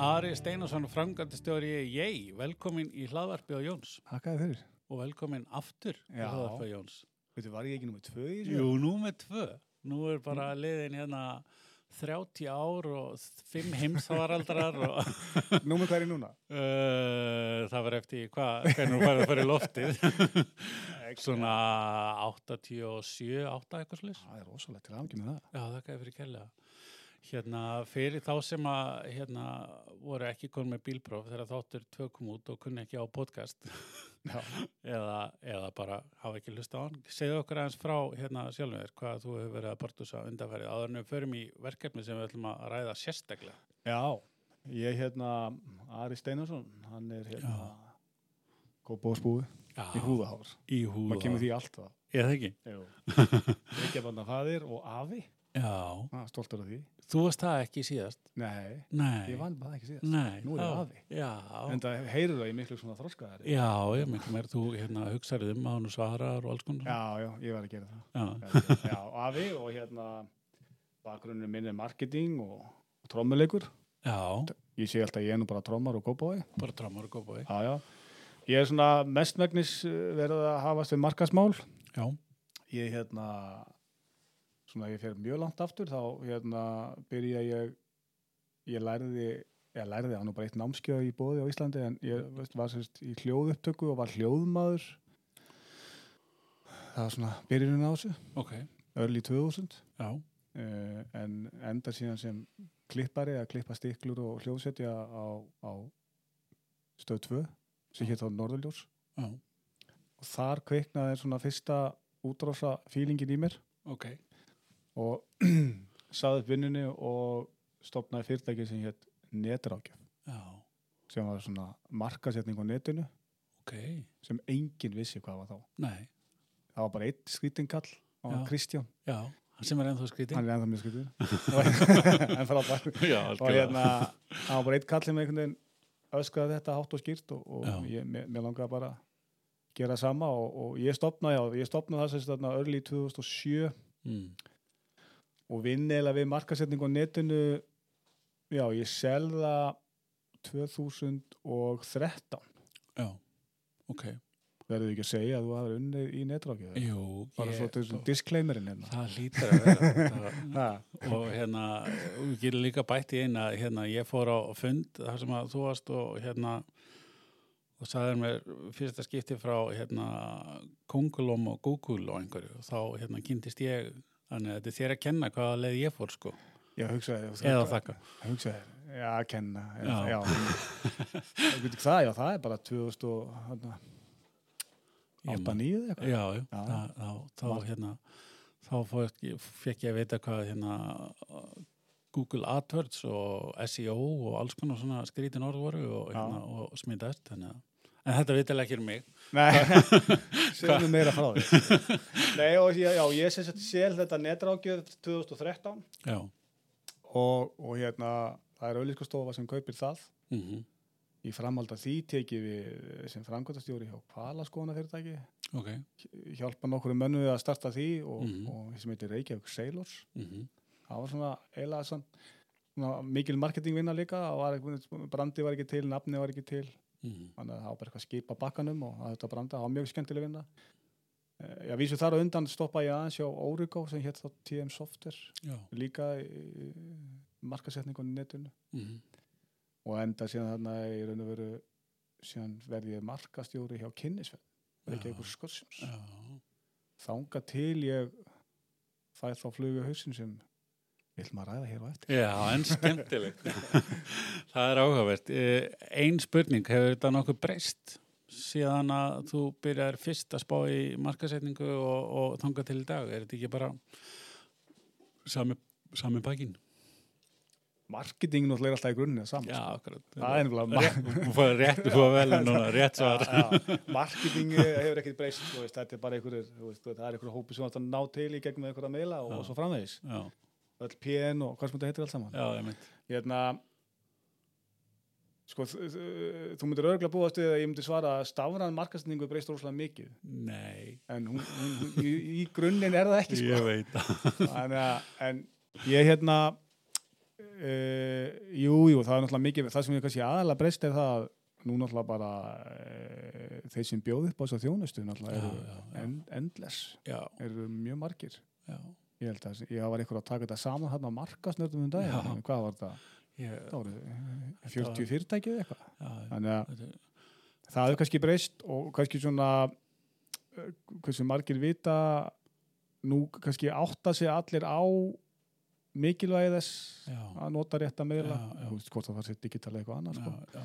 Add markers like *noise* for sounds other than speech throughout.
Ari Steinarsson, framgæntistjóri Jæ, velkomin í hlaðvarpi á Jóns Hakkaði fyrir. og velkomin aftur í hlaðvarpi á Jóns. Veitu, var ég ekki nummið tvö í þessu? Jú, nú með tvö. Nú er bara liðin hérna 30 ár og 5 heimsvaraldrar og *laughs* Númer hvað er ég núna? uh, það var eftir hvað, hvernig þú farið að fara í loftið. *laughs* Svona 87, 8 eitthvað slis. Það er rosalegt til aðgjum með það. Já, þakka þér fyrir kærlega. Hérna, fyrir þá sem að hérna, voru ekki konum með bílpróf þegar þáttur tvö kom út og kunni ekki á podcast *laughs* eða, eða bara hafa ekki hlusta á hann. Segðu okkur aðeins frá hérna sjálfum þér hvað þú hefur verið að bortusa undanfærið áður en við förum í verkefni sem við ætlum að ræða sérstaklega. Já, ég hérna, Ari Steinarsson, hann er hérna góð bóðsbúi í húðahár. Maður kemur því alltaf. Ég það ekki? Jú. Ekki að banna faðir og afi. Já. Ah, stoltur af því. Þú varst það ekki síðast? Nei, Nei. ég vann bara ekki síðast. Nei. Nú er ég afi. Já. En það heyrur það í miklu svona þroskaðari. Já, ég miklu meir þú hérna hugsaðið um að hann svarar og alls konar. Já, já, ég var að gera það. Já. Já, afi og hérna bakgrunnur minn er marketing og, trommuleikur. Já, Ég sé alltaf ég er nú bara trommar og góðbói. bara drámar og góðbói. Já, já. Ég er svona mestmegnis uh, verið að hafa sem markasmál. Já, Ég hérna, svona ég fer mjög langt aftur, þá hérna byrja ég, ég lærði, ég lærði á nú bara eitt námskjöð í bóði á Íslandi, en ég veist, var sérst í hljóðupptöku og var hljóðmaður. Það var svona byrjunin á þessu, ok, early 2000, já, uh, en enda síðan sem klippari að klippa stiklur og hljóðsetja á, á stöð 2, sem hétt á Norðurljós. Og þar kveiknaði svona fyrsta útrása fílingin í mér. Ok, og *clears throat* saði upp vinnunni og stopnaði fyrirtæki sem hétt netrákjöf já, sem var svona markasetning á netinu. Ok, sem enginn vissi hvað var þá. nei, Það var bara eitt skrítinkall á Já. Kristján, já, hann sem er ennþá skrítið. hann er ennþá mjög skrítin *laughs* *laughs* en frábær. Já, og hérna, það var bara eitt kall sem einhvern veginn öskraði þetta hátt og skýrt og, og ég, mér, langaði bara að gera sama og, og ég stopnaði, ég stopnaði það sem þarna early 2007 Mm, og vinn eða við markasetning á netinu já, ég selða 2013 já, ok, verður ekki að segja að þú hafði unnið í netrákið jú, bara ég, svo disclaimerinn hérna. Það hlýtar að vera það, *laughs* og hérna, við getum líka bætt í eina, hérna, ég fór á fund þar sem að þú varst og hérna og sagðir mér fyrsta skipti frá hérna Kongulom og Google og einhverju. Og þá hérna kynntist ég þannig að þetta er þér að kenna hvaða leið ég fór sko ég hugsaði eða þakka hugsaði, já, að kenna Já. já, já. *laughs* Það, já, það er bara 2008 Ég man- 9 eitthvað Já, já, Já. þá, þá Mark. hérna þá fór, fekk ég að vita hvað hérna Google AdWords og SEO og alls konar svona skrítin orð voru og, Já. hérna, og smitaðist þannig að En þetta vitilega ekki um mig. Nei, *laughs* segðu mér meira frá því. *laughs* Nei, og já, já ég sagt sel þetta netrákjöð 2013 Já. og, og hérna það er auðlískastofa sem kaupir það. Mm í framhald að því tekið við sem framkvæmtastjóri hjá Kvalaskóna fyrirtæki Ok. hjálpa nokkru mönnu við að starta því og, Mhm. og sem heitir Reykjavík Sailors. Mm það var svona svona mikil marketingvinna líka. Brandi var ekki til, nafni var ekki til -hmm. þannig að það var bara eitthvað skip á bakkanum og að þetta branda, það var mjög skemmtileg vinna Eh, Já, vísu þar á undan stoppa ég aðeins hjá Origo sem hétt þá TM Software Já. líka í markasetningunni netinu Mm og enda síðan þarna í raun og veru síðan verði ég markastjóri hjá kynnisverð ekki skorsjons Já. þanga til ég fæ þá flugu hausin sem vil maður ræða hér á eftir Já, en skemmtilegt. *laughs* það er áhugavert. Eh, Ein spurning, hefur þetta nokkuð breyst síðan að þú byrjar fyrst að spá í markasetningu og, og þanga til í dag? Er þetta ekki bara sami, sami bakinn? marketing náttúrulega er alltaf í grunni saman Já, sko. akkurat. það er nefnilega *laughs* þú fær rétt, þú fær vel núna, rétt svar. Marketing hefur ekkert breyst þetta er bara veist, það er einhverjur hópi sem átt að ná til í gegnum einhverja meila og, og svo framvegis Já, öll PN og hvað sem þetta heitir allt saman já, ég mynd. hérna sko, þú myndir örgulega búast við að ég myndi svara að stafran markastningu breyst rosalega mikið Nei, en hún, hún, hún, í, í grunninn er það ekki sko. ég veit það. Að, en ég hérna uh, jú, jú, það er náttúrulega mikið, það sem ég kannski aðalega breyst er það að nú náttúrulega bara uh, þeir sem bjóð upp á þess að þjónustu náttúrulega eru en, endless, Já, eru mjög margir. já. Ég held að ég var eitthvað að taka þetta saman hann á markasnörðum um Já. en hvað var þetta? Ég, Það voru eh, Þetta var- 40 fyrirtækið eitthvað. já, Þannig að þetta, það hefur kannski breyst og kannski svona eh, hversu margir vita nú kannski átta sig allir á mikilvægi þess já, að nota rétt að Já, já. þú veist hvort að það sé digitalega eitthvað annað sko. já, já,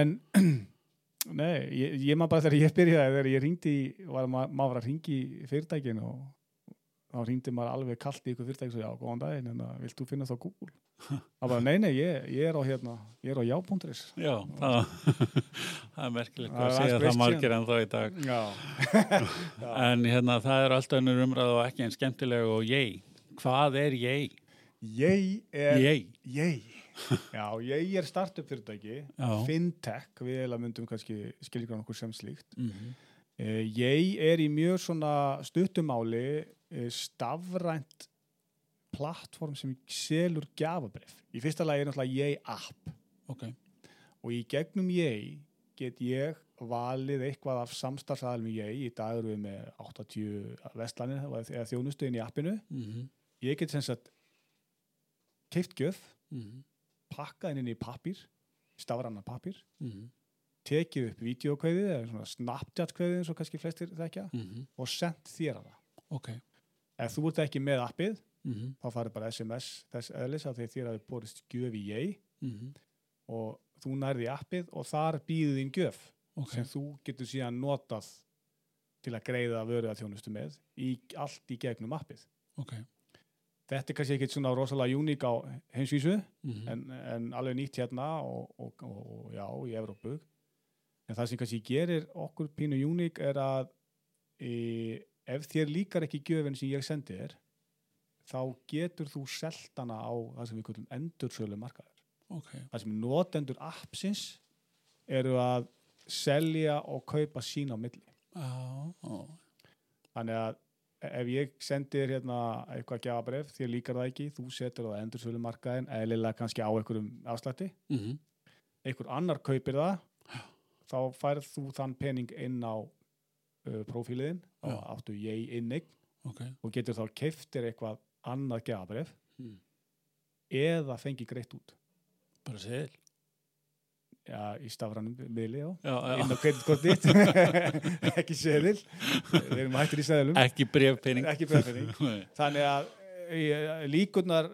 en *clears throat* nei, ég, ég maður bara þegar ég byrjaði þegar ég ringdi, var, ma maður var að ringi fyrirtækin og þá ringdi maður alveg kallt í ykkur fyrirtæki og svo já, góðan daginn, að vilt þú finna það Google það bara, nei, nei, ég, ég er á hérna, ég er á já.is já, það, *laughs* það er merkilegt að segja það margir en þá í dag. *laughs* já, En hérna, það er alltaf önnur umræð og ekki en skemmtileg og ég. Hvað er ég? ég er Ég. Ég, já, ég er startup fyrirtæki, Já. fintech, við eða myndum kannski skilgrann okkur sem slíkt. Mm Eh, ég er í mjög svona stuttumáli stafrænt plattform sem selur gjafabref. Í fyrsta lagi er náttúrulega ég app Ok, og í gegnum ég get ég valið eitthvað af samstarfsaðalum ég. Í dag eru við með 80 vestlanir eða þjónustu inn í appinu. mm Ég get sem sagt keift gjöf, -hmm. pakkað inn í pappír, stafranna pappír Mm tekið upp videokveðið eða svona Snapchat kveðið eins og kannski flestir þekkja -hmm. og sendt þér að það. Ok, Ef þú ert ekki með appið, mm þá farið bara SMS þess eðlis að þeir þér hafi borist gjöf í ég -hmm. og þú nærði appið og þar býður þín gjöf ok, sem þú getur síðan notað til að greiða að þjónustu með í, allt í gegnum appið. ok. Þetta er kannski ekkit svona rosalega uník á heimsvísu Mm en, en alveg nýtt hérna og, og, og, og já, í Evrópu. En það sem kannski gerir okkur pínu uník er að e, ef þér líkar ekki gjöfin sem ég sendi þér, þá getur þú selt hana á það sem við kallum endursölu markaður. ok, Það sem notendur appsins eru að selja og kaupa sín á milli. já, já, Þannig að ef ég sendi þér hérna eitthvað gjafabref, þér líkar það ekki, þú setur það á endursölu markaðin, eðlilega kannski á einhverjum afslætti, mm einhver annar kaupir það þá færð þú þann pening inn á uh, profíliðin og Já. áttu ég innig ok, og getur þá keiftir eitthvað annað gefabref mm. eða fengi greitt út bara segil. já, í stafrannum miðli já. Já, já. inn á kreditkortið *laughs* ekki seðil við erum hættir í seðilum Ekki brefpenning. ekki brefpenning *laughs* Nei. þannig að e, líkurnar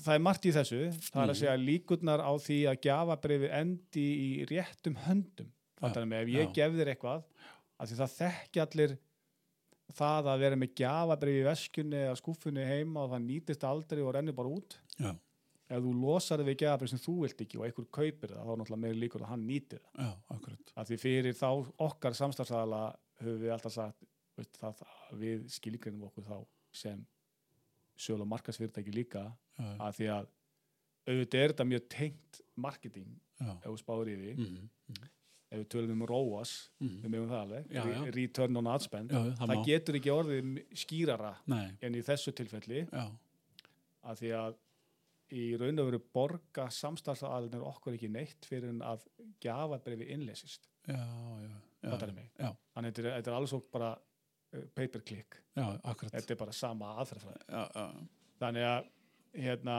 það er margt í þessu það er að Mhm. segja líkurnar á því að gjafabrifi endi í réttum höndum fattar mig, ef ég gef þér eitthvað að það þekki allir það að vera með gjafabrifi í veskunni eða skúfunni heima og það nýtist aldrei og rennir bara út. Já, ef þú losar við gjafabrif sem þú vilt ekki og einhver kaupir það, þá er náttúrulega meira líkur að hann nýti það. Já, að því fyrir þá okkar samstarfsæðala höfum við alltaf sagt veist, það, að við skilgreinum okkur þá sem söl og markasfyrirtæki líka Já, að því að auðvitað er þetta mjög tengt marketing já. ef þú spáður í því. Mm ef við tölum um ROAS, -hmm. við meðum það alveg Já, já. re- return on ad spend, Já, það það getur ekki orðið skýrara Nei, en í þessu tilfelli. Að því að í raun og veru borga samstarfsaðalinn okkur ekki neitt fyrir að gjafabrefi innleysist. Já, Fattarðu mig? þannig að þetta er, þetta er alveg svo bara uh, pay per click þetta er bara sama já, þannig að hérna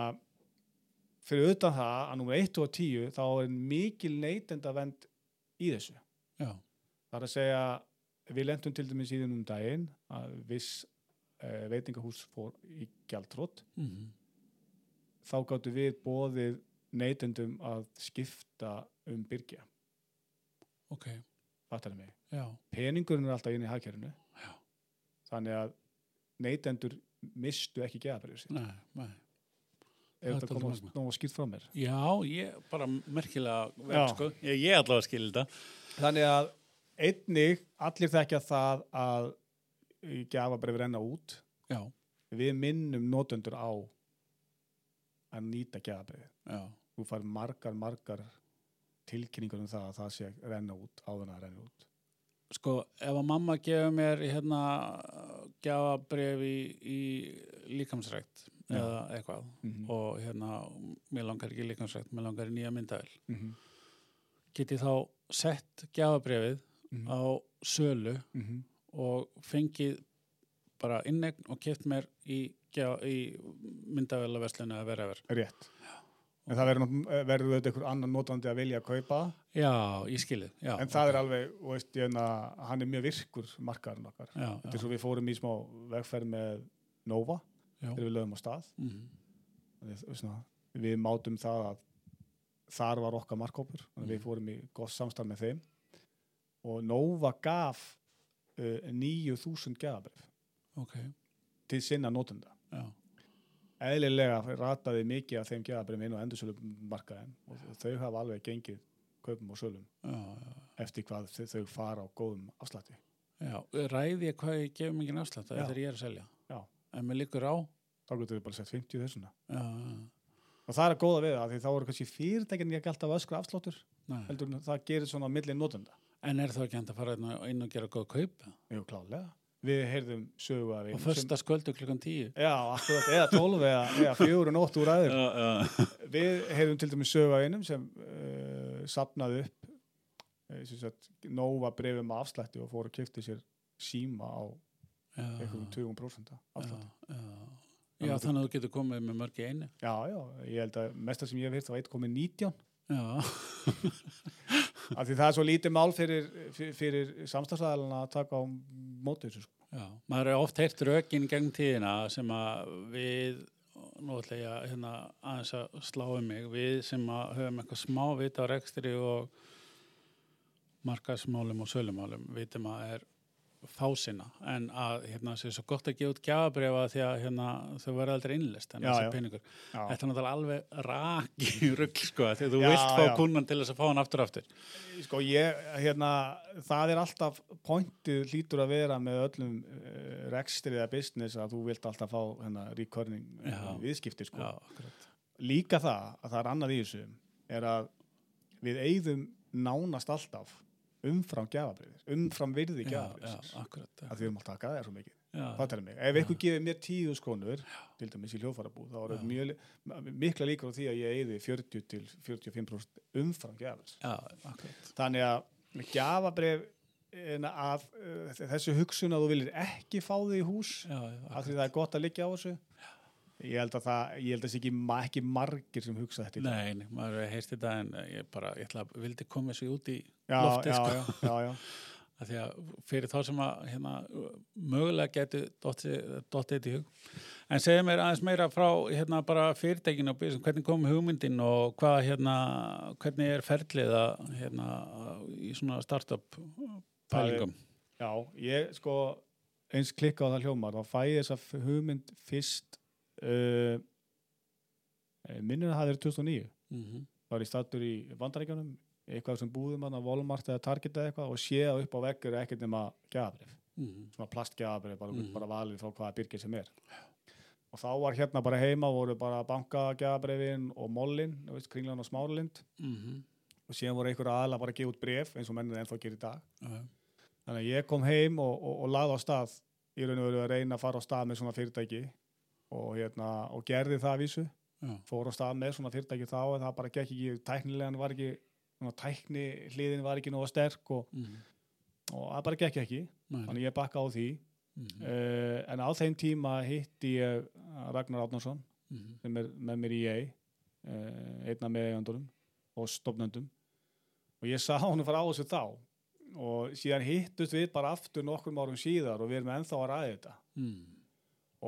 fyrir utan það að nummer 1 og 10 þá er mikil neytenda vend í þessu. Já, það er að segja við lendum til dæmis síðan um daginn að viss uh, veitingahús fór í gjaldrótt mm þá gáttu við bóðið neytendum að skipta um byrgja. Ok, peningurinn er alltaf inn í hagkerfinu. Þannig að neytendur mistu ekki geðabrið sér. Ef Þetta kom magnað. að skýrt frá mér Já, ég, bara merkilega Já. sko. Ég, ég allavega skil þetta. þannig að einnig allir þekkja það að geðabrið renna út Já, við minnum notendur á að nýta geðabrið já, þú fær margar, margar tilkynningur um það að það sé að renna út áður en að renna út sko, ef að mamma gefur mér hérna gjafabref í, í líkamsrækt. Eða eitthvað Mhm. og hérna, mér langar ekki líka sagt, mér langar í nýja myndavel Mhm. get ég þá sett gjafabrefið Mhm. á sölu Mhm. og fengið bara innegn og keft mér í, í myndavelaverslinu að vera verð Rétt. En það verður, verður auðvitað einhver annan notandi að vilja að kaupa Já, ég skilið já, en það er alveg, og veist, ég, na, hann er mjög virkur markaðurinn okkar. já, Þetta er já, svo við fórum í smá vegferð með Nova já. Þegar við lögum á stað. Mhm. Við, svona, við mátum það að þar var okkar markkópur, þannig að við fórum í gott samstarf með þeim og Nova gaf uh, 9.000 geðabrif ok, til sinna notenda. já, Eðlilega rataði mikið af þeim geðabrifum inn á endursölum markaðin og þau hafa alveg gengið kaupum og sölum já, já. eftir hvað þau, fara á góðum afslætti. Já, ræði ég hvað ég gef mikið afslætt þegar ég er að selja. En mér líkur á. Þá getur við bara sett 50 þessuna. Já, já, Og það er að góða við það, því þá eru kannski fyrirtækinn ekki alltaf öskra afsláttur, nei. heldur það gerir svona á milli notenda. En er það ekki hægt að fara inn og- inn og gera góð kaup? Jú, klálega. Við heyrðum sögu af Og einum första sköldu klukkan tíu? Já, akkurat, eða 12 eða, eða 4 og nótt úr aður. Já, já. Við heyrðum til dæmis sögu af einum sem uh, sapnaði upp uh, sem sagt, nóva brefum af afslætti og fór að kipta sér síma á einhverjum 20% afslætti. já, þannig að þú getur komið með mörg í einu. Já, já, ég held að mestar sem ég hef hýrt var 1,19 Já, af því það er svo lítið mál fyrir, fyrir, samstagsæðalina að taka á móti þessu sko. já. Maður er oft heyrt rökin gegn tíðina sem að við, nú ætla ég að hérna, aðeins að slá um mig, við sem að höfum eitthvað smá vita á rekstri og markaðsmálum og sölumálum vitum að er fásina en að hérna sé svo gott að gefa út gjafabrefa því að hérna þau verða aldrei innlist en Já, þessi já. peningur. Þetta er náttúrulega alveg raki rugg sko þegar þú Já, vilt fá já. kunnan til þess að fá hann aftur aftur. sko ég, hérna, það er alltaf pointið hlýtur að vera með öllum uh, rekstri eða business að þú vilt alltaf fá hérna uh, viðskipti sko. Já. Líka það að það er annað í þessu er að við eigðum nánast alltaf umfram gjafabriðis, umfram virði Já, já, gjafabriðis. Að því alltaf að taka það svo mikið. Já, er. Ef ykkur gefið mér tíu skrónur, til dæmis í hljófarabúð, þá er Já. mjög, mikla líkur á því að ég eigði 40 til 45% umfram gjafabriðis. já. Þannig að gjafabrif að uh, þessu hugsun að þú viljir ekki fá þig í hús Já, já, af því það er gott að liggja á þessu ég held að það, ég held að það sé ekki, ekki margir sem hugsa þetta. Nei, maður hefur heyrst þetta en ég bara, ég ætla að vildi koma þessu út í já, loftið sko. *laughs* því að fyrir þá sem að hérna, mögulega getur dottið dottið í hug. En segja mér aðeins meira frá hérna bara fyrirtækinu og business, hvernig kom hugmyndin og hvað hérna, hvernig er ferlið hérna í svona startup pælingum? já, ég sko eins klikka á það hljómar, þá fæ ég þessa hugmynd fyrst uh, minnir að það verið 2009 Mm -hmm. þá er ég stattur í vandaríkjunum eitthvað sem búðum að Walmart eða Target eða eitthvað og sé að upp á veggur er ekkert nema gjafabrif svona plastgjafabrif, bara, Mhm. bara valið frá hvaða byrgir sem er. Og þá var hérna bara heima voru bara bankagjafabrifin og mollin, kringlan og smáralind. Mm -hmm. og síðan voru einhver aðla bara að gefa út bref eins og mennir ennþá gerir í dag. Já, þannig að ég kom heim og, og, og laði á stað í raun og veru að reyna að fara á stað með svona fyrirtæki og, hérna, og gerði það að vísu. Fór á stað með svona fyrirtæki þá en það bara gekk ekki, tæknilegan var ekki svona, tækni hliðin var ekki nóga sterk og, mm -hmm. og það bara gekk ekki þannig ég bakka á því mm -hmm. uh, en á þeim tíma hitti ég Ragnar Átnarsson Mhm. sem er með mér í EA uh, einna með eigandunum og stofnöndum og ég sá hann fara á þessu þá og síðan hittust við bara aftur nokkrum árum síðar og við erum ennþá að ræða þetta mm.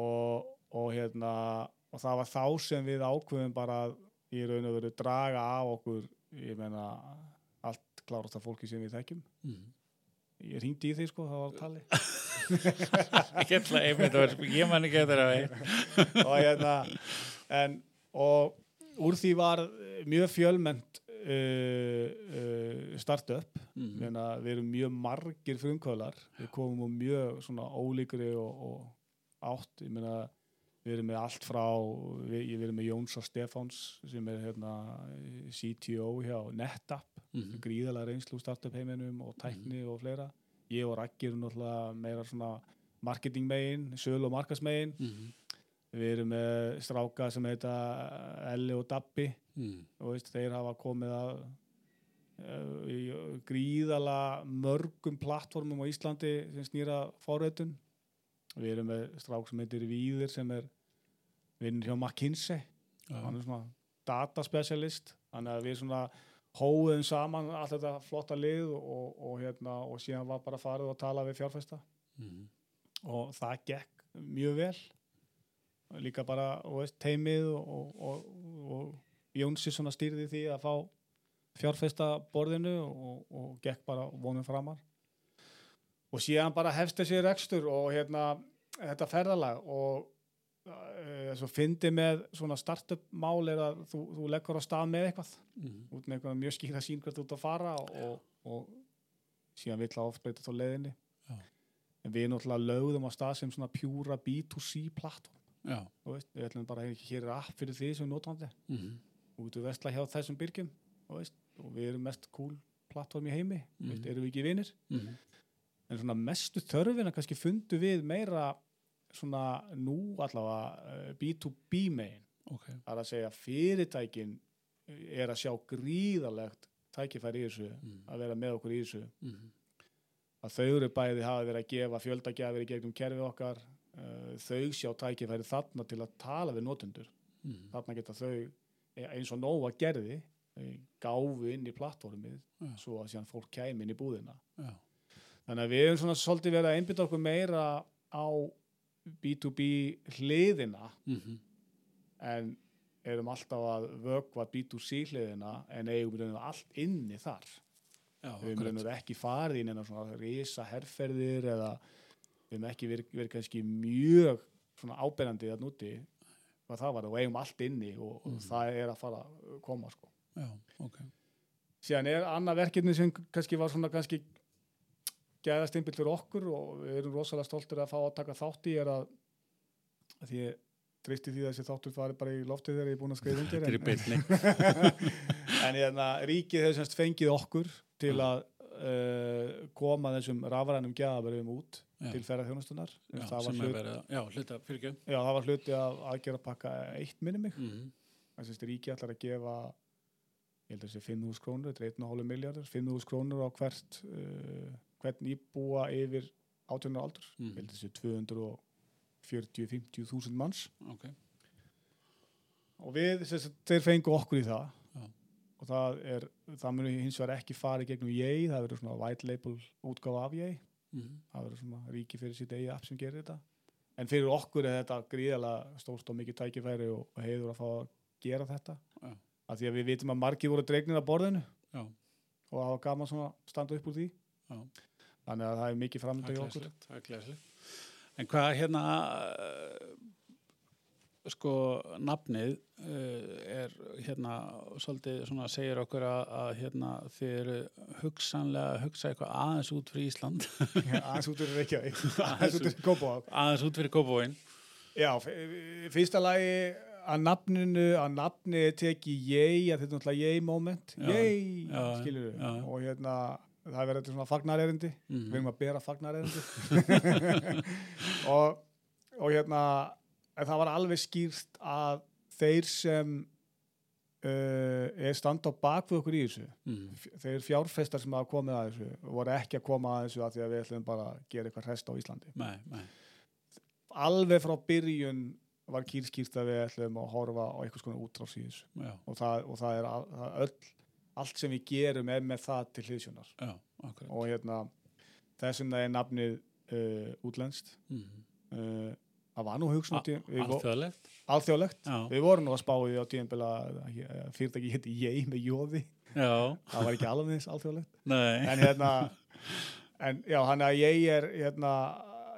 og, og hérna og það var þá sem við ákveðum bara að í raun og veru draga af okkur ég meina allt klárast af fólki sem við þekkjum. Mm. ég ringdi í því sko, það var tali *laughs* Ég ætla einmitt að vera, ég man ekki að það er *laughs* og hérna en, og úr því var mjög fjölment uh, uh, startup. Mm. Meina, við erum mjög margir frumkvölar við komum úr mjög svona ólíkri og, og átt. Ég meina við erum með allt frá við, við erum með Jóns og Stefáns sem er hérna, CTO hjá NetApp, Mm. gríðalega reynslu startup heiminum og tækni og fleira ég og Raggir náttúrulega meira svona marketing megin, söl og markas megin Mm. við erum með stráka sem heita Elli og Dabbi mm. og veist, þeir hafa komið að uh, í gríðala mörgum plattformum á Íslandi sem snýra forreitun við erum með strák sem heitir Víðir sem er vinnur hjá McKinsey. Hann er svona data specialist þannig að við svona hóðum saman allt þetta flotta lið og, og, hérna, og síðan var bara farið og tala við fjárfesta. Mm. og það gekk mjög vel. Líka bara veist, teimið og, og, og Jónsi svona stýrði því að fá fjárfesta borðinu og, og gekk bara vonum framar og síðan bara hefst þessi rekstur og hérna þetta ferðalag og e, svo fyndi með svona startup mál er að þú, þú leggur á stað með eitthvað Mm. út með eitthvað mjög skýra sín hvert ert að fara og, og síðan vill að oft breyta þá leiðinni Já. en við náttúrulega lögðum á stað sem svona pjúra B2C plattform veist, við ætlum bara hér er app fyrir því sem notandi Mm. út við vestla hjá þessum byrgjum veist, og við erum mest cool plattform í heimi mm. veist, Mhm. erum við ekki vinir Mm. En svona mestu þörfina kannski fundu við meira svona nú allavega uh, B2B megin Ok. það er að segja fyrirtækin er að sjá gríðalegt tækifæri í þessu Mm. að vera með okkur í þessu Mm. að þau eru bæði hafa verið að gefa fjöldagjafir í gegnum kerfið okkar uh, þau sjá tækifæri þarna til að tala við notendur Mm. þarna geta þau eins og nóga gerði eh, gáfu inn í plattformið Já. svo að síðan fólk kæmi inn í búðina Já. Þannig að við erum svona svolítið verið að einbytta okkur meira á B2B hliðina Mm. en erum alltaf að vökva B2C hliðina en eigum við allt inni þar Já. við erum ekki farið inn en svona risa herrferðir eða við erum ekki verið, verið kannski mjög svona áberandi að núti hvað það var og eigum allt inni og, og það er að fara að koma sko. Já. Ok. síðan er annað verkefni sem kannski var svona kannski gæðast einbill fyrir okkur og við erum rosalega stoltir að fá að taka þátt í er að, að því ég treysti því að þessi þáttur fari bara í loftið þegar ég er búin að skrifa undir en, *laughs* en hérna, ríkið hefur semst fengið okkur til að uh, koma þessum rafrænum gæðaverðum út Já. til ferðarþjónustunar það, að, það var hluti af aðgera pakka eitt minni mig. Mm. það semst ríkið ætlar að gefa ég held að þessi 5.000 krónur, þetta er 1,5 miljardur 5.000 krónur á hvert uh, hvern íbúa yfir 18 ára aldur, Mhm. ég held að þessi 240-50 þúsund manns Ok. og við, sagt, þeir fengu okkur í það Já. og það er það muni hins vegar ekki farið gegnum ég það verður svona white label útgáfa af ég Mm. það verður svona ríki fyrir sitt eigi app sem gerir þetta en fyrir okkur er þetta gríðalega stórt og mikið tækifæri og, og heiður að fá að gera þetta Já. af því að við vitum að margir voru dregnir að borðinu Já. og það var gaman svona að standa upp úr því. Þannig að það er mikið framönda í okkur. Það er glæsilegt. En hvað hérna, uh, sko, nafnið uh, er hérna, svolítið svona segir okkur að, að hérna þið eru hugsanlega að hugsa eitthvað aðeins út fyrir Ísland, aðeins út fyrir Reykjavík. *laughs* Aðeins út fyrir Kópavog aðeins út fyrir Kópavóin. Já, fyrsta lagi að nafninu, að nafni teki ég, að þetta er náttúrulega ég moment, ég, skilur við, og hérna, það verður þetta svona fagnarerindi, Mm. við erum að bera fagnarerindi, *laughs* og, og hérna, það var alveg skýrt að þeir sem uh, er standa á bak við okkur í þessu, Mm. f- þeir fjárfestar sem hafa komið að þessu, voru ekki að koma að þessu að því að við ætlum bara að gera eitthvað rest á Íslandi. Nei, nei, alveg frá byrjun var kýrskýrt að við ætlum að horfa á í þessu. Já, og og það er all, það öll, allt sem við gerum er með það til akkurat. og hérna þessum það er nafnið uh, útlenskt. Mm. uh, það var nú hugsun út í við vo- Alþjóðlegt. alþjóðlegt. Við vorum nú að spá í því á tíðanbila fyrirtæki hétti ég með jóði já, það var ekki alveg þess alþjóðlegt. En hérna en já, hann að ég er hérna,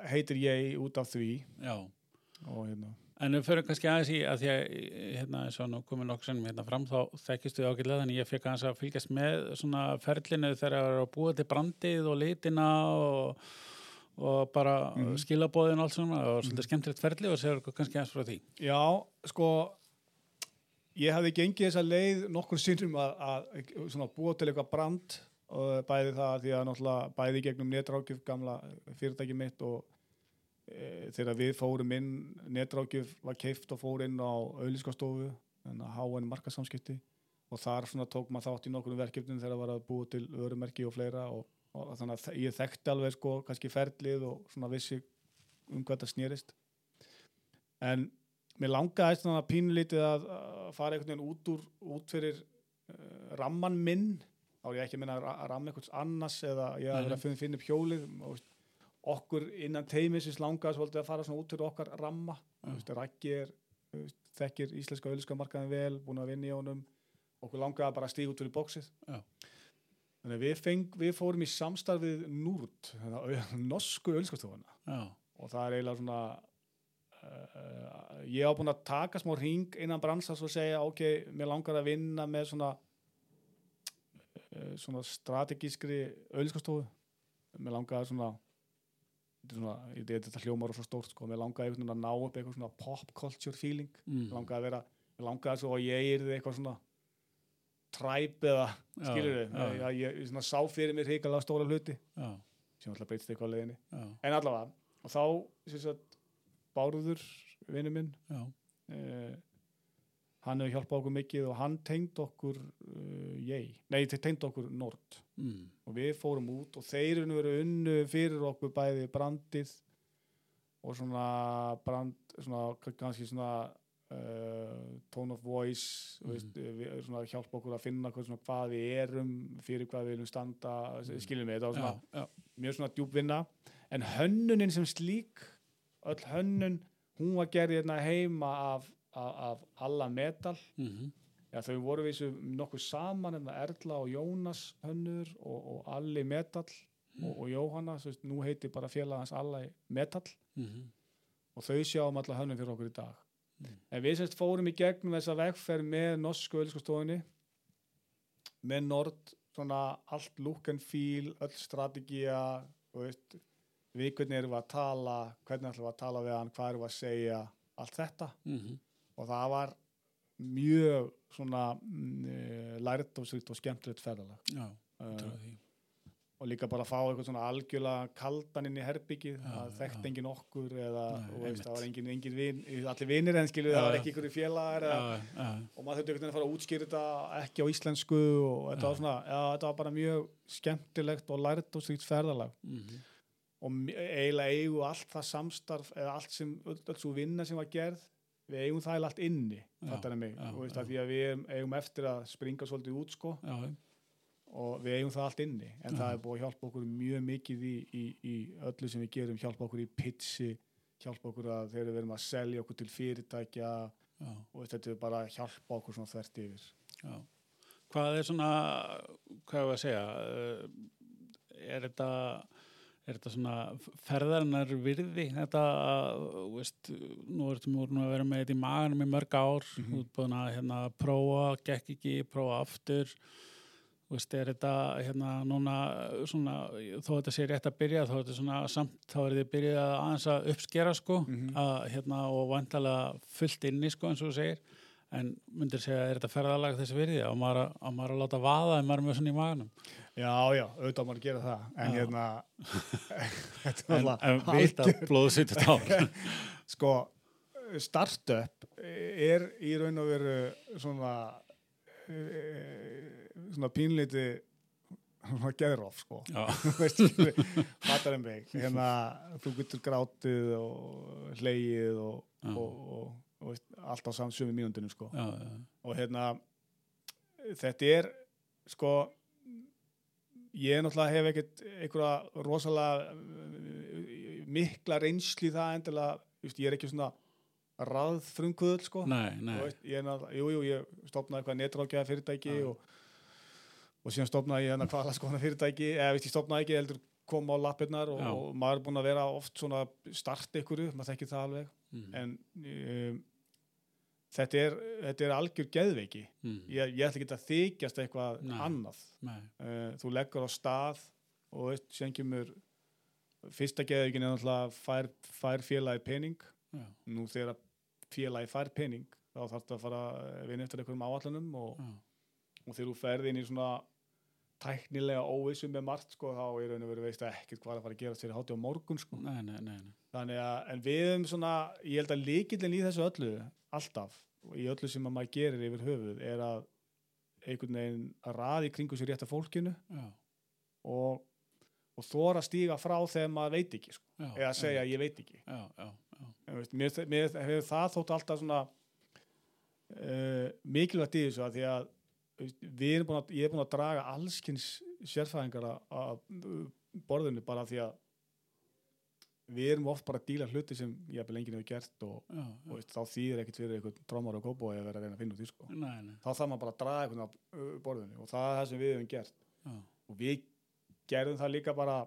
heitir ég út af því. Já. og hérna En við fyrir kannski aðeins í að því að hérna eins og nú komið nokkuð sem hérna fram þá þekkistu við ágætlega þannig ég fekk aðeins að fylgjast með svona ferlinu þegar það er að búa til brandið og litina og, og bara mm skilabóðin og allt svona. Og svolítið skemmtilegt ferli og okkur kannski aðeins frá því. Já, sko ég hafði gengið þessa leið nokkur sinnum að, að svona, búa til eitthvað brand og bæði það því að náttúrulega bæði gegnum netrákjöf gamla fyrirtæki mitt og þegar við fórum inn netrákjöf var keift og fór inn á auðlískastofu háan markasamskipti og þar svona tók maður þátt í nokkur verkefnum þegar var að búa til örumerki og fleira og, og þannig að ég þekkti alveg sko kannski ferlið og svona vissi um hvað það snýrist en mér langaði svona pínulítið að, fara einhvern veginn út, úr, út fyrir uh, ramman minn. Þá er ég ekki að minna að ramma einhvers annars eða ég að vera að finna, upp hjólið og, okkur innan teimisins langaði svolítið að fara svona út fyrir okkar ramma. Rækki er þekkir íslenska auðlíska markaðin vel, búin að vinna í honum. Okkur langaði bara að stíða út fyrir bóksið Já. þannig að við, feng, við fórum í samstarfið Núrt, norsku auðlískastofuna Já. og það er eiginlega svona uh, ég á búin að taka smá ring innan bransas og segja ok, mér langar að vinna með svona uh, svona strategískri auðlískastofu mér langar að svona þetta hljómar og svo stórt sko, mér langar einhvern veginn að ná upp eitthvað svona pop culture feeling, Mm. langar að vera mér langar að svo að ég er eitthvað svona tribe eða skilur við, já. ég, ég, ég svona sá fyrir mér hrikalega stóra hluti Já. sem alltaf breytist eitthvað á leiðinni en allavega, og þá sagt, Bárður, vinnu minn uh, hann hefur hjálpað okkur mikið og hann tengd okkur ég, nei, þeir tengd okkur Nord Mm. og við fórum út og þeir eru unnu fyrir okkur bæði brandið og svona brand, svona kannski svona uh, tone of voice mm. veist, við erum svona hjálpa okkur að finna hvað, svona, hvað við erum, fyrir hvað við viljum standa mm. skiljum við, þetta Já. svona Já. mjög svona djúb vinna en hönnunin sem slík öll hönnun, hún var gerð hérna heima af, af, af alla metal Mhm. Já, þau voru við nokkuð saman en Erla og Jónas hönnur og, og Alli Metal og, og Jóhanna, svo veist, nú heitir bara félagans Alli Metal Mhm. og þau sjáum alla hönnum fyrir okkur í dag Mm. en við semst fórum í gegnum þessa vegferð með norsku öllskostofunni með Nord svona allt look and feel öll strategía þú veist, við hvernig erum við að tala hvernig ætlum við að tala við hann, hvað erum við að segja allt þetta Mhm. og það var mjög svona mm, lærdómsrikt og skemmtilegt ferðalag Já. uh, og líka bara að fá eitthvað svona algjörlega kaldan inn í herbyggið það þekkt engin okkur eða Nei, og veist, það var engin, engin vin, allir vinir en skilu Já, það var ekki ykkur félagar eða, Já, já. og maður þurfti einhvern veginn að fara að útskýra þetta ekki á íslensku og þetta var svona já, þetta var bara mjög skemmtilegt og lærdómsrikt ferðalag Mhm. og m- eiginlega eigum við allt það samstarf eða allt sem, öll svo vinna sem var gerð við eigum það allt inni það og því að við eigum- eftir að springa svolítið út sko Já. og við eigum það allt inni en Já. það er búið að hjálpa okkur mjög mikið í, í, í öllu sem við gerum, hjálpa okkur í pitchi hjálpa okkur að þegar við erum að selja okkur til fyrirtækja Já. og þetta er bara að hjálpa okkur svona þvert yfir Já. Hvað er svona, hvað er að segja, eh, er þetta, er þetta svona ferðarinnar virði, þetta, þú veist, nú ertum við að vera með þetta í maganum í mörg ár, þú ert búin að hérna, prófa, gekk ekki, prófa aftur, veist, er þetta hérna núna svona, þó þetta sé rétt að byrja, þó þetta svona samt, þá er þið byrjað að aðeins að uppskera sko, Mhm. að hérna og vantalega fullt inni sko eins og þú segir, en myndir segja, er þetta ferðalag þessi virði? Á maður, að- á maður að láta vaða en maður er með svona í maganum? Já, já, auðvitað maður að gera það. En Já. hérna *laughs* en, náttúrulega en vita algjör- blóðsýttu tár. *laughs* Sko, startup er í raun og veru svona eh, svona pínliti svona geðróf sko. Fattar um mig hérna, þú getur grátið og Já. og, og, og veist, allt á samt sömu mínundinu sko. Já, já, og hérna þetta er sko ég náttúrulega hef ekkert einhverja rosalega uh, mikla reynsli það endilega, just, ég er ekki svona raðfrumkvöðl sko. Nei, nei. veist, ég er jú, jú, ég stopnaði eitthvað netrákjaða fyrirtæki Já. og, og síðan stopnaði ég hérna hvaða skona fyrirtæki, eða veist, ég stopnaði ekki heldur kom á lappirnar og, og maður er búin að vera oft svona start ykkur, maður þekkir það alveg. Mm. en um, þetta er, þetta er algjör geðveiki mm. ég, ég ætla ekki að þykjast eitthvað Nei. annað nei, uh, þú leggur á stað og sem kemur fyrsta geðveikin er náttúrulega fær, fær félagi pening já, nú þegar félagi fær pening þá þarf þetta að fara að vinna eftir einhverjum áallunum og, og þegar þú ferð inn í svona tæknilega óvissum með margt sko, þá í raun og veru veist ekkert hvað er að fara að gera sér hátti á morgun sko. nei, nei, nei, nei. þannig að, en við erum svona ég held að líkillin í þessu öllu alltaf, í öllu sem að maður gerir yfir höfuð, er að einhvern veginn að raði kringu sér rétt af fólkinu Já, og, og þóra stíga frá þegar maður veit ekki, sko, já, eða segja ég veit ekki. Já, já, já, En veist, mér, mér hefur það þótt alltaf svona uh, mikilvægt í þessu að því að við erum búin að, ég er búin að draga allskins sérfæðingar að borðinu bara því að við erum oft bara að díla hluti sem ég hef lengið hefur gert og, já, og já. veist, þá þýðir ekkert fyrir einhvern trómar og kópói að vera að reyna að finna út í sko. Nei, nei, þá þarf maður bara að draga einhvern á uh, borðinu og það er það sem við hefum gert. Já, og við gerðum það líka bara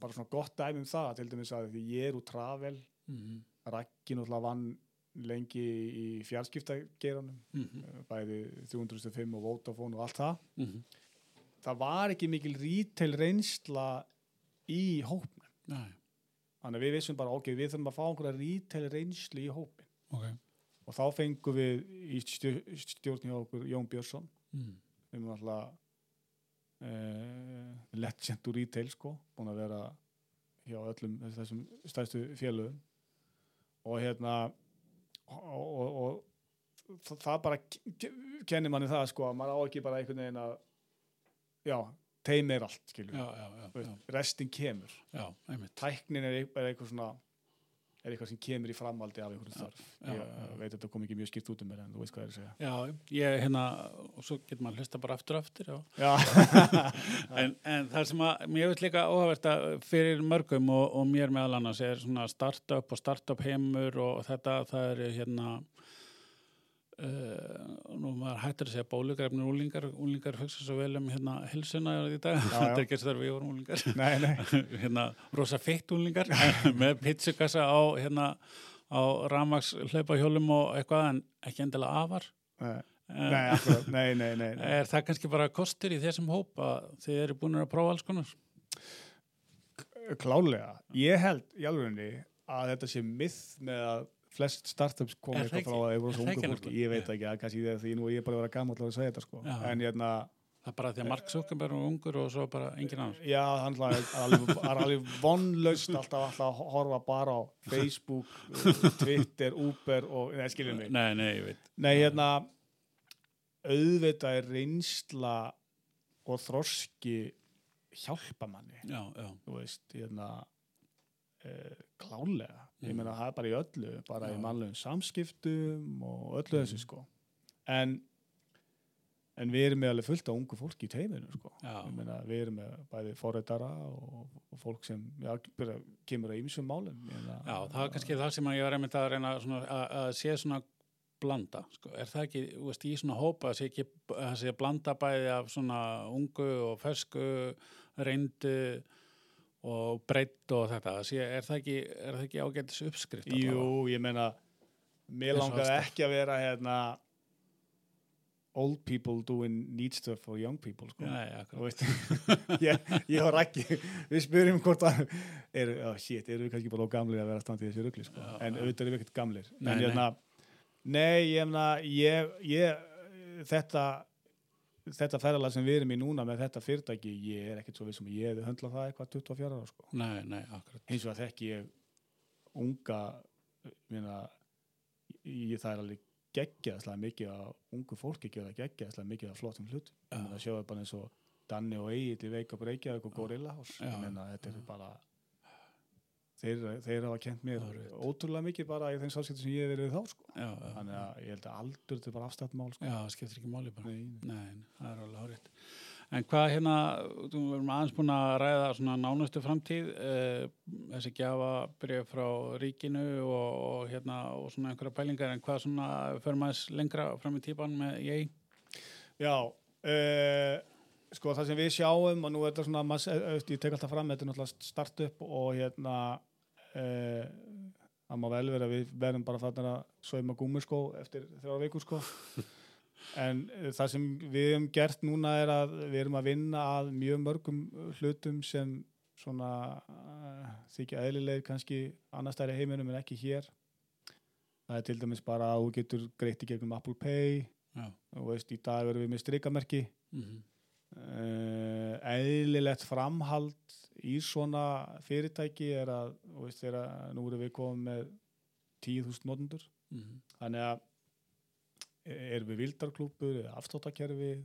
bara svona gott dæmi um það til dæmis að því ég er úr travel mhm, Raggi náttúrulega vann lengi í fjarskiptageiranum mhm, bæði 305 og Vodafone og allt það. Mhm, það var ekki mikil retail reynsla í hópnum. Nei, þannig að við vissum bara ok, við þurfum að fá einhverja retail reynslu í hópin ok, og þá fengum við í stjó- stjórn hjá okkur Jón Björnsson. Mhm, sem er alltaf uh, legend úr retail sko búin að vera hjá öllum þessum stærstu félögum. Og hérna og, og, og það- bara ke- kennir manni það sko að maður á ekki bara einhvern veginn að já, teim er allt skilur já, já, já, Þú já, veist, restin kemur. Tæknin er, er eitthvað svona er eitthvað sem kemur í framaldi af einhverjum þarf ég já. veit að þetta kom ekki mjög skýrt út um mér en þú veist hvað ég er að segja. Já, ég, hérna, og svo getur maður hlusta bara aftur aftur, já, já, *laughs* en, en það sem að mér veist líka óhæfert að fyrir mörgum og, og mér meðal annars er svona startup og startup heimur og þetta, það er hérna Uh, nú maður hættir að segja bólugrefnir úlingar, úlingar hugsa svo vel um hérna hilsuna í dag, *laughs* þetta er ekki að við vorum úlingar *laughs* nei, nei. *laughs* Hérna rosa feitt úlingar með pizzukassa á hérna á ramags hlaupahjólum og eitthvað en ekki endilega afar. Nei, Eh, nei, akkurat, nei, nei, nei, nei. er það kannski bara kostur í þessum hóp að þið eru búin að prófa alls konar? Klálega. Ég held í alvegni að þetta sé myth með að flest startups Er það eitthvað frá að þeir voru Er svo það ungu fólki? ég veit ekki að kannski því er ég bara að vera gammal að segja þetta sko. En hérna, það er bara því að Mark Zuckerberg er ungur og svo bara engin annar. Já, hann er alveg, er vonlaust alltaf alltaf að horfa bara á Facebook *laughs* Twitter, Uber og, neða skiljum mig. Nei, nei, ég veit. Nei, hérna auðvitað er reynsla og þroski hjálpa manni já, já, þú veist, hérna uh, klálega, ég meina það er bara í öllu bara Já. í mannlegum samskiptum og öllu þessu Mm. sko. En en við erum með alveg fullt af ungu fólki í teiminu sko. Meina við erum með bæði forreitara og, og fólk sem byrja, kemur að ýmsum málum meina, já, það er kannski það sem ég var einmitt að reyna svona, að, að sé svona blanda, sko, er það ekki þú veist, í svona hópa, sé ekki að sé blanda bæði af svona ungu og fersku, reyndu og breytt og þetta sé, er það ekki, ekki ágætis uppskrift Jú, ég meina mér langaði ekki að vera hérna old people doing need stuff for young people sko. Nei, akkurat. veist, *laughs* ég, ég og Raggi við spyrjum hvort að er, oh shit, eru við kannski bara gamlir að vera standið þessu rugli sko. Já, en já. auðvitað erum við ekkert gamlir Nei, en hérna, nei, ég ég, ég þetta þetta ferðalag sem við erum í núna með þetta fyrirtæki, ég er ekkert svo við sem ég hefði höndlað það eitthvað 24 ára sko. Nei, nei, akkurat. hins vegar þekki ég unga minna, ég, það er alveg geggjaðslega mikið að ungu fólki gera geggjaðslega mikið að flottum hlut meina sjáðu bara eins og Danni og Egil í Veika Breykjavík og Gorilla House. Ég meina þetta er bara þeir, þeir hafa kent mér ótrúlega mikið bara í þeim sáskiptum sem ég hef verið þá sko. Já, já, þannig að ég held að aldur þetta er bara afstætt mál sko. já, það skiptir ekki máli bara. Nei, nei. Það er alveg hárið. En hvað hérna, þú erum aðeins búin að ræða svona nánustu framtíð, eh, þessi gjafabrif frá ríkinu og, og hérna og svona einhverja pælingar, en hvað svona fyrir maður lengra fram í típan með ég? Já, uh, sko það sem við sjáum og nú er þetta svona, mass, eh, eh, ég tek alltaf fram þetta er náttúrulega startup og hérna uh, það má vel vera við verðum bara fannir að sauma gúmiskó eftir þrjá vikur sko. *laughs* En uh, það sem við hefum gert núna er að við erum að vinna að mjög mörgum hlutum sem svona uh, þykja eðlileg kannski annars stæri heiminum en ekki hér. Það er til dæmis bara að þú getur greitt í gegnum Apple Pay. Já. og veist, í dag erum við með strikamerki. Mm uh, eðlilegt framhald í svona fyrirtæki er að, þú veist, þegar nú erum við komið með 10.000 notendur Mhm. þannig að e, erum við vildarklúpur eða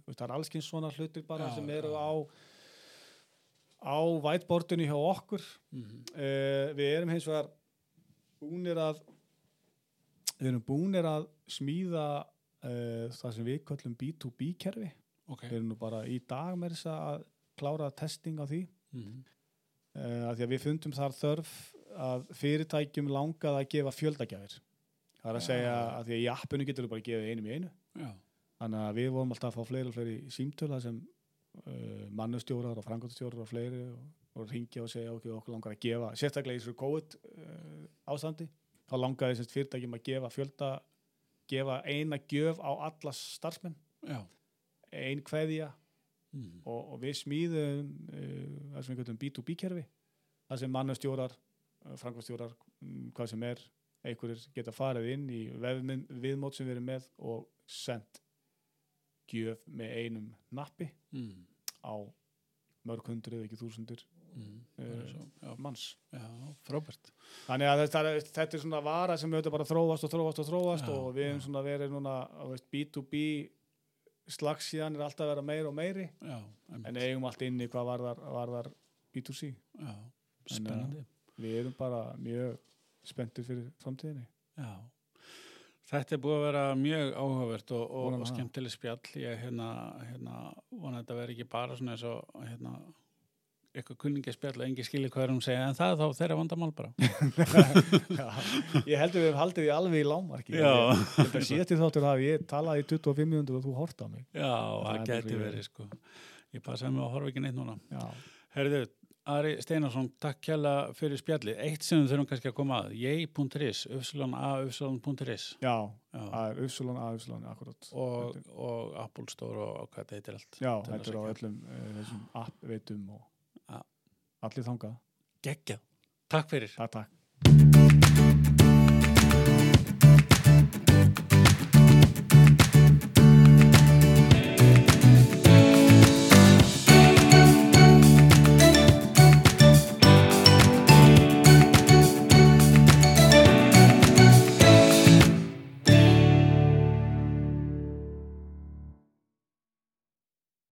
veist, það er allskins svona hlutir bara Já, sem eru já. á á whiteboardinu hjá okkur Mhm. uh, við erum hins vegar búnir að við erum búnir að smíða uh, það sem við köllum B2B kerfi Ok. við erum nú bara í dag með þess að klára testing á því Mhm. uh, að því að við fundum þar þörf að fyrirtækjum langað að gefa fjöldagjafir það er að Já. segja að því að í appinu getur þú bara að gefa einum í einu Já. þannig að við vorum alltaf að fá fleiri og fleiri símtöla sem uh, mannustjórar og frangotastjórar og fleiri og, og ringja og segja okkur okkur langar að gefa sérstaklega í þessu COVID uh, ástandi þá langaði fyrirtækjum að gefa fjölda gefa eina gjöf á alla starfsmenn Já. Ein kveðja Mhm. og, og við smíðum uh, það sem við kallum B2B kerfi það sem mannustjórar, uh, frangotastjórar um, hvað sem er, einhverjir geta farið inn í viðmót sem við erum með og sendt gjöf með einum nappi Mhm. á mörg hundruð, ekki þúsundir Mhm. Eh, Bara svo, Já. manns. Já, frábært. Þannig að þetta, þetta er svona vara sem auðvitað bara þróast og þróast og þróast Já, og við já. svona verið núna veist, B2B slagsíðan er alltaf að vera meira og meiri Já. en eigum allt inni hvað varðar, varðar B2C. Já. En, Spennandi. Við erum bara mjög spenntir fyrir framtíðinni. Já. Þetta er búið að vera mjög áhugavert og, og, og skemmtileg spjall. Ég hérna, hérna, vona þetta veri ekki bara svona eins og hérna, eitthvað kunningaspjall og engi skilji hvað er hún segja en það þá þeirra vandamál bara. *laughs* Já, ég heldur við höfum haldið því alveg í lámarki. Þetta í þáttur hafi ég talað í 25 minútur og þú hort á mig. Já, það Það bara- verið sko. Ég passaði mig að horfa ekki neitt núna. Já. Herðu, Ari Steinarsson, takk kjalla fyrir spjalli. Eitt sem þurfum kannski að koma að, ég.is, ufslana.is Já, Já. það er Upsilon A, Upsilon, akkurat. og, Apple Store og, hvað þetta heitir allt. Já, að þetta er á öllum þessum app veitum og. Allir þangað. Geggjað. Takk fyrir. Takk, takk.